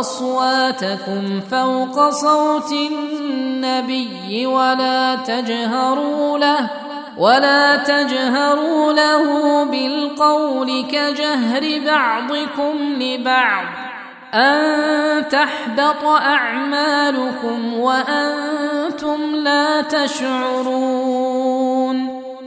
أصواتكم فوق صوت النبي ولا تجهروا له ولا تجهروا له بالقول كجهر بعضكم لبعض. أن تحبط أعمالكم وأنتم لا تشعرون.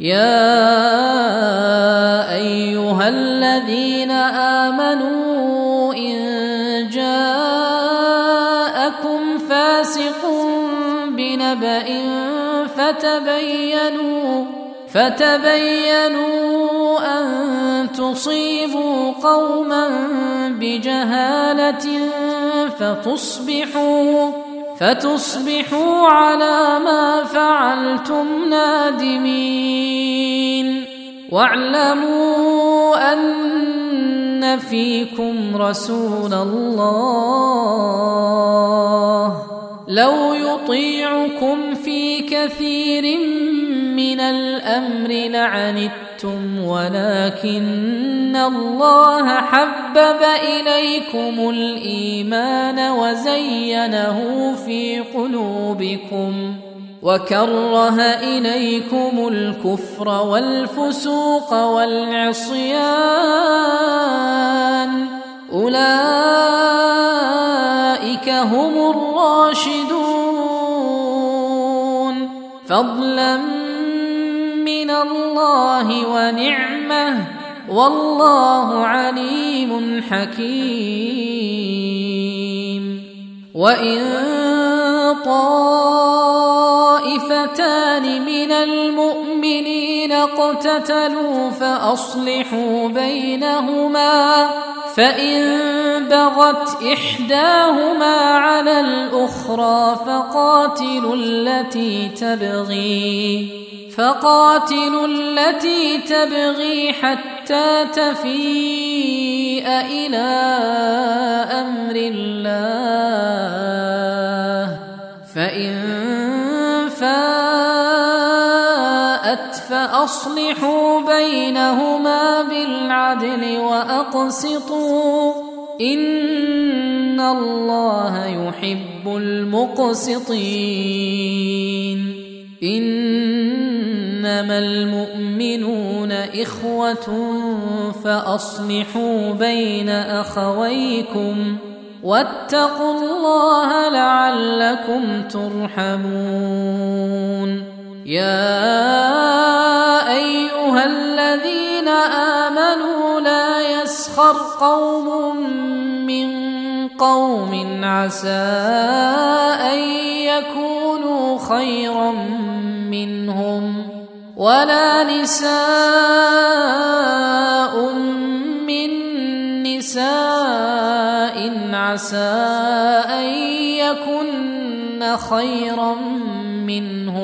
يا أيها الذين آمنوا إن جاءكم فاسق بنبأ فتبينوا فتبينوا أن تصيبوا قوما بجهالة فتصبحوا فتصبحوا على ما فعلتم نادمين. واعلموا أن فيكم رسول الله. لو يطيعكم في كثير من الأمر لعنتم ولكن الله حبب إليكم الإيمان وزينه في قلوبكم وكره إليكم الكفر والفسوق والعصيان أولئك هم الراشدون فضلا من الله ونعمه والله عليم حكيم. وإن طائفتان من المؤمنين اقتتلوا فأصلحوا بينهما فان بغت احداهما على الاخرى فقاتلوا التي تبغي فقاتلوا التي تبغي حتى تفيء إلى أمر الله. فان فاءت فأصلحوا بينهما بالعدل وأقسطوا. إن الله يحب المقسطين. إنما المؤمنون إخوة فأصلحوا بين أخويكم واتقوا الله لعلكم ترحمون. يا أيها الذين آمنوا لا يسخر قوم من قوم عسى أن يكونوا خيرا منهم ولا نساء من نساء عسى أن يكن خيرا منهن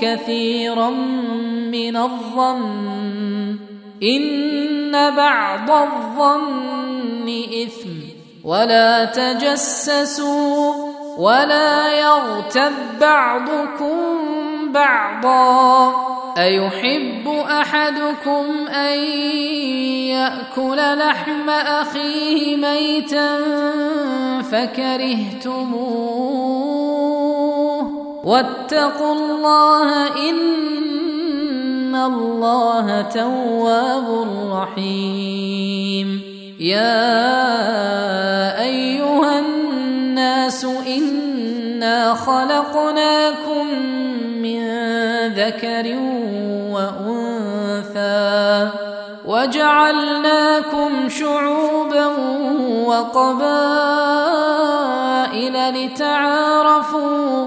كثيرا من الظن. إن بعض الظن إثم. ولا تجسسوا ولا يغتب بعضكم بعضا. أيحب أحدكم أن يأكل لحم أخيه ميتا فكرهتموه. واتقوا الله إن الله تواب رحيم. يا أيها الناس إنا خلقناكم ذكر وأنثى وجعلناكم شعوبا وقبائل لتعارفوا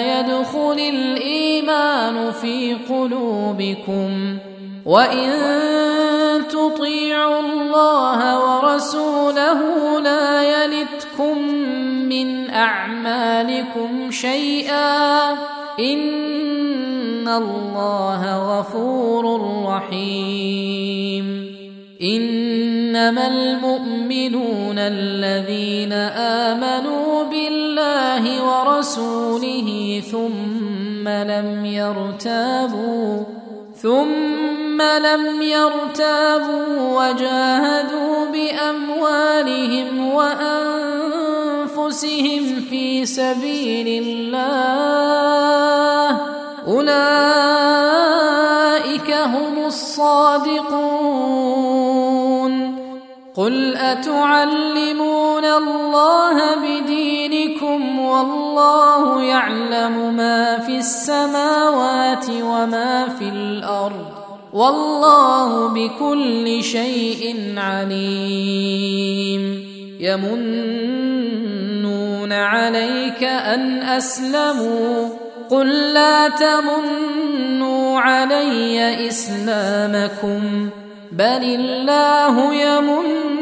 يدخل الإيمان في قلوبكم وإن تطيعوا الله ورسوله لا يلتكم من أعمالكم شيئا إن الله غفور رحيم إنما المؤمنون الذين آمنوا ورسوله ثم لم يرتابوا ثم لم يرتابوا وجاهدوا بأموالهم وأنفسهم في سبيل الله. أولئك هم الصادقون. قل أتعلمون الله بدينكم والله يعلم ما في السماوات وما في الأرض والله بكل شيء عليم يمنون عليك أن أسلموا قل لا تمنوا علي إسلامكم بل الله يمن